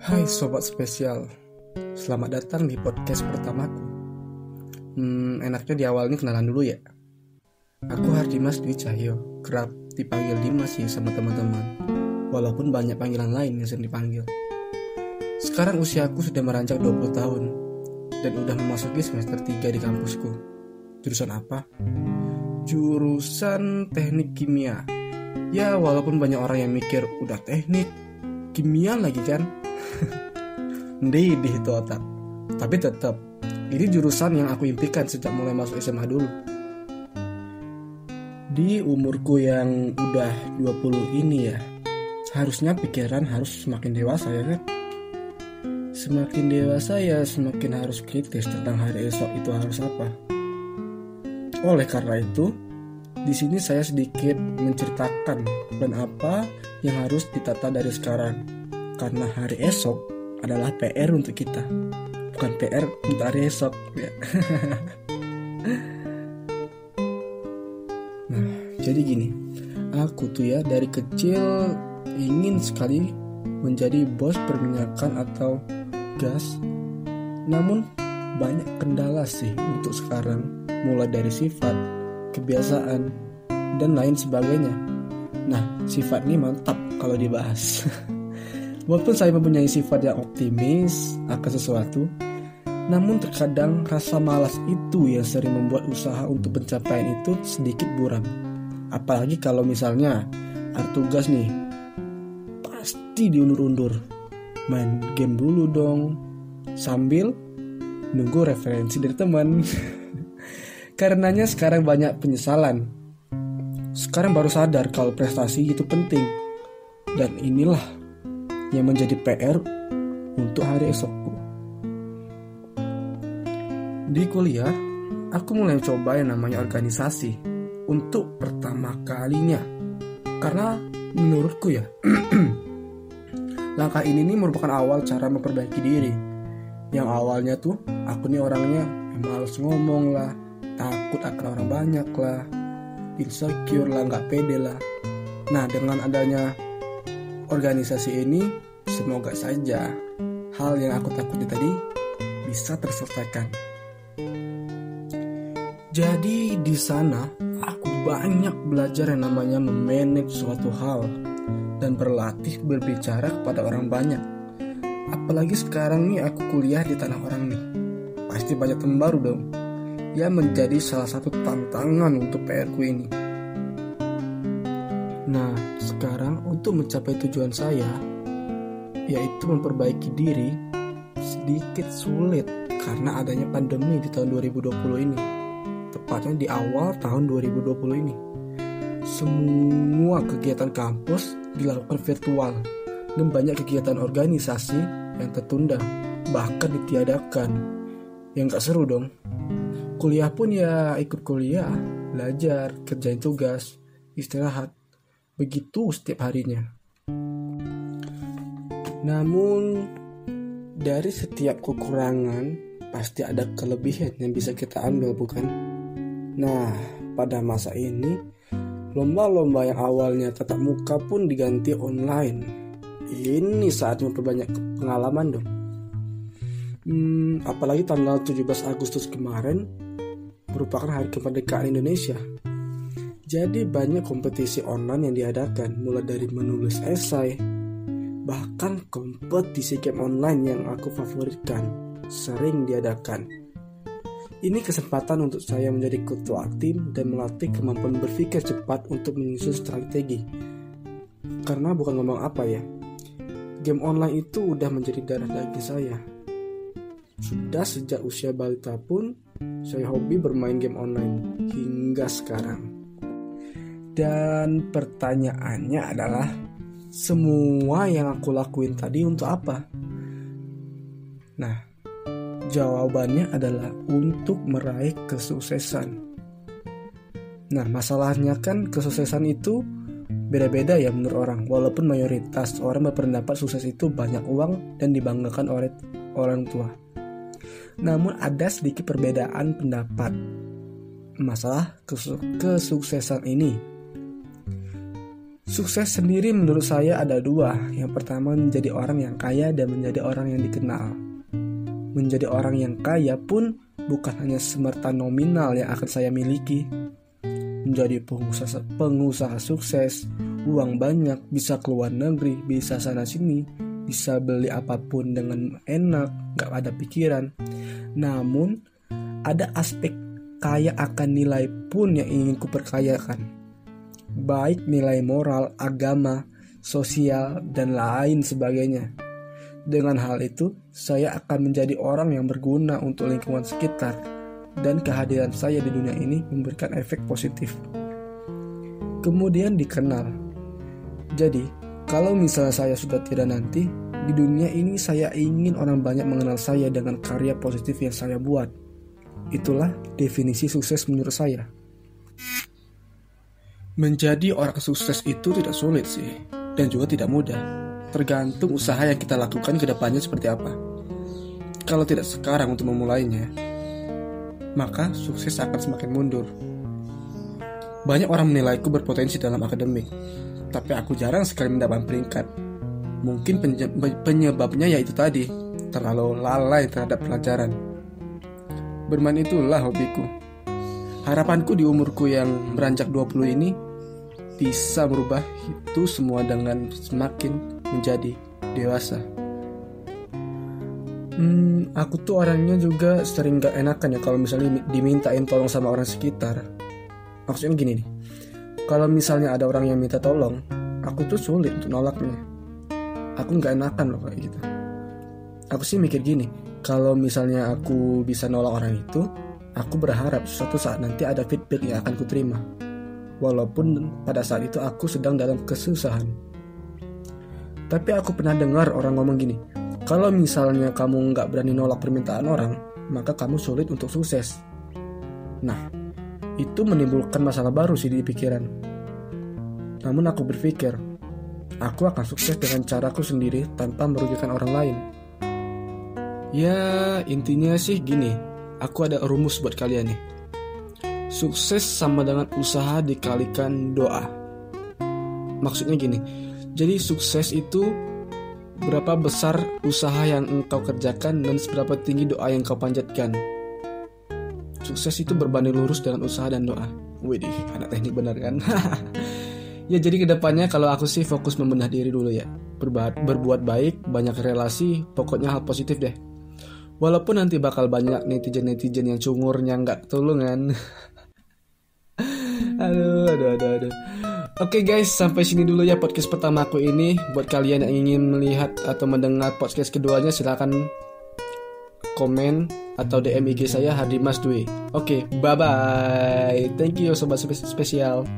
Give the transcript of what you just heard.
Hai sobat spesial, selamat datang di podcast pertamaku. Hmm, enaknya di awal ini kenalan dulu ya. Aku Hardimas Dwi Cahyo, kerap dipanggil Dimas sih sama teman-teman. Walaupun banyak panggilan lain yang sering dipanggil. Sekarang usiaku sudah meranjak 20 tahun dan udah memasuki semester 3 di kampusku. Jurusan apa? Jurusan Teknik Kimia. Ya, walaupun banyak orang yang mikir udah teknik, kimia lagi kan? Mendidih itu otak. Tapi tetap, ini jurusan yang aku impikan sejak mulai masuk SMA dulu. Di umurku yang udah 20 ini ya, harusnya pikiran harus semakin dewasa ya kan? Semakin dewasa ya semakin harus kritis tentang hari esok itu harus apa. Oleh karena itu, di sini saya sedikit menceritakan dan apa yang harus ditata dari sekarang. Karena hari esok adalah PR untuk kita, bukan PR untuk hari esok. Ya. nah, jadi gini, aku tuh ya dari kecil ingin sekali menjadi bos perminyakan atau gas. Namun banyak kendala sih untuk sekarang, mulai dari sifat, kebiasaan, dan lain sebagainya. Nah, sifat ini mantap kalau dibahas. Walaupun saya mempunyai sifat yang optimis akan sesuatu, namun terkadang rasa malas itu yang sering membuat usaha untuk pencapaian itu sedikit buram. Apalagi kalau misalnya ada tugas nih, pasti diundur-undur. Main game dulu dong, sambil nunggu referensi dari teman. Karenanya sekarang banyak penyesalan. Sekarang baru sadar kalau prestasi itu penting. Dan inilah yang menjadi PR untuk hari esokku. Di kuliah, aku mulai coba yang namanya organisasi untuk pertama kalinya. Karena menurutku ya, langkah ini nih merupakan awal cara memperbaiki diri. Yang awalnya tuh aku nih orangnya males ngomong lah, takut akan orang banyak lah, insecure lah, nggak pede lah. Nah dengan adanya organisasi ini, semoga saja hal yang aku takuti tadi bisa terselesaikan. Jadi di sana aku banyak belajar yang namanya memanage suatu hal dan berlatih berbicara kepada orang banyak. Apalagi sekarang nih aku kuliah di tanah orang nih. Pasti banyak teman baru dong. Ya menjadi salah satu tantangan untuk PR ku ini. Nah, sekarang untuk mencapai tujuan saya, yaitu memperbaiki diri, sedikit sulit karena adanya pandemi di tahun 2020 ini. Tepatnya di awal tahun 2020 ini. Semua kegiatan kampus dilakukan virtual dan banyak kegiatan organisasi yang tertunda, bahkan ditiadakan. Yang gak seru dong. Kuliah pun ya ikut kuliah, belajar, kerjain tugas, istirahat. Begitu setiap harinya. Namun dari setiap kekurangan pasti ada kelebihan yang bisa kita ambil bukan? Nah, pada masa ini lomba-lomba yang awalnya tatap muka pun diganti online. Ini saat memperbanyak pengalaman dong. Hmm, apalagi tanggal 17 Agustus kemarin merupakan hari kemerdekaan Indonesia. Jadi banyak kompetisi online yang diadakan, mulai dari menulis esai, bahkan kompetisi game online yang aku favoritkan sering diadakan. Ini kesempatan untuk saya menjadi ketua tim dan melatih kemampuan berpikir cepat untuk menyusun strategi. Karena bukan ngomong apa ya, game online itu udah menjadi darah daging saya. Sudah sejak usia balita pun, saya hobi bermain game online hingga sekarang. Dan pertanyaannya adalah, semua yang aku lakuin tadi untuk apa? Nah, jawabannya adalah untuk meraih kesuksesan. Nah, masalahnya kan kesuksesan itu beda-beda ya menurut orang. Walaupun mayoritas orang berpendapat sukses itu banyak uang dan dibanggakan oleh orang tua. Namun ada sedikit perbedaan pendapat masalah kesuksesan ini. Sukses sendiri menurut saya ada dua. Yang pertama menjadi orang yang kaya dan menjadi orang yang dikenal. Menjadi orang yang kaya pun bukan hanya semerta nominal yang akan saya miliki. Menjadi pengusaha, pengusaha sukses, uang banyak, bisa keluar negeri, bisa sana sini, bisa beli apa pun dengan enak, gak ada pikiran. Namun, ada aspek kaya akan nilai pun yang ingin kuperkayakan baik nilai moral, agama, sosial, dan lain sebagainya. Dengan hal itu, saya akan menjadi orang yang berguna untuk lingkungan sekitar, dan kehadiran saya di dunia ini memberikan efek positif. Kemudian dikenal. Jadi, kalau misalnya saya sudah tidak nanti, di dunia ini saya ingin orang banyak mengenal saya dengan karya positif yang saya buat. Itulah definisi sukses menurut saya. Menjadi orang sukses itu tidak sulit sih, dan juga tidak mudah. Tergantung usaha yang kita lakukan ke depannya seperti apa. Kalau tidak sekarang untuk memulainya, maka sukses akan semakin mundur. Banyak orang menilaiku berpotensi dalam akademik, tapi aku jarang sekali mendapat peringkat. Mungkin penyebabnya yaitu tadi, terlalu lalai terhadap pelajaran. Bermain itulah hobiku. Harapanku di umurku yang beranjak 20 ini bisa merubah itu semua dengan semakin menjadi dewasa. Hmm, aku tuh orangnya juga sering gak enakan ya kalau misalnya dimintain tolong sama orang sekitar. Maksudnya gini nih, kalau misalnya ada orang yang minta tolong, aku tuh sulit untuk nolaknya. Aku nggak enakan loh kayak gitu. Aku sih mikir gini, kalau misalnya aku bisa nolak orang itu, aku berharap suatu saat nanti ada feedback yang akan kuterima walaupun pada saat itu aku sedang dalam kesusahan. Tapi aku pernah dengar orang ngomong gini, kalau misalnya kamu nggak berani nolak permintaan orang, maka kamu sulit untuk sukses. Nah, itu menimbulkan masalah baru sih di pikiran. Namun aku berpikir, aku akan sukses dengan caraku sendiri tanpa merugikan orang lain. Ya, intinya sih gini, aku ada rumus buat kalian nih. Sukses sama dengan usaha dikalikan doa. Maksudnya gini, jadi sukses itu berapa besar usaha yang engkau kerjakan dan seberapa tinggi doa yang kau panjatkan. Sukses itu berbanding lurus dengan usaha dan doa. Widih, anak teknik benar kan? ya jadi ke depannya kalau aku sih fokus membenah diri dulu ya. Berbuat, berbuat baik, banyak relasi, pokoknya hal positif deh. Walaupun nanti bakal banyak netizen-netizen yang cungurnya nggak ketulungan. aduh, aduh, aduh, aduh. Oke okay guys, sampai sini dulu ya podcast pertama aku ini. Buat kalian yang ingin melihat atau mendengar podcast keduanya, silahkan komen atau DM IG saya Hardimas Dwi. Oke, okay, bye bye. Thank you sobat spesial.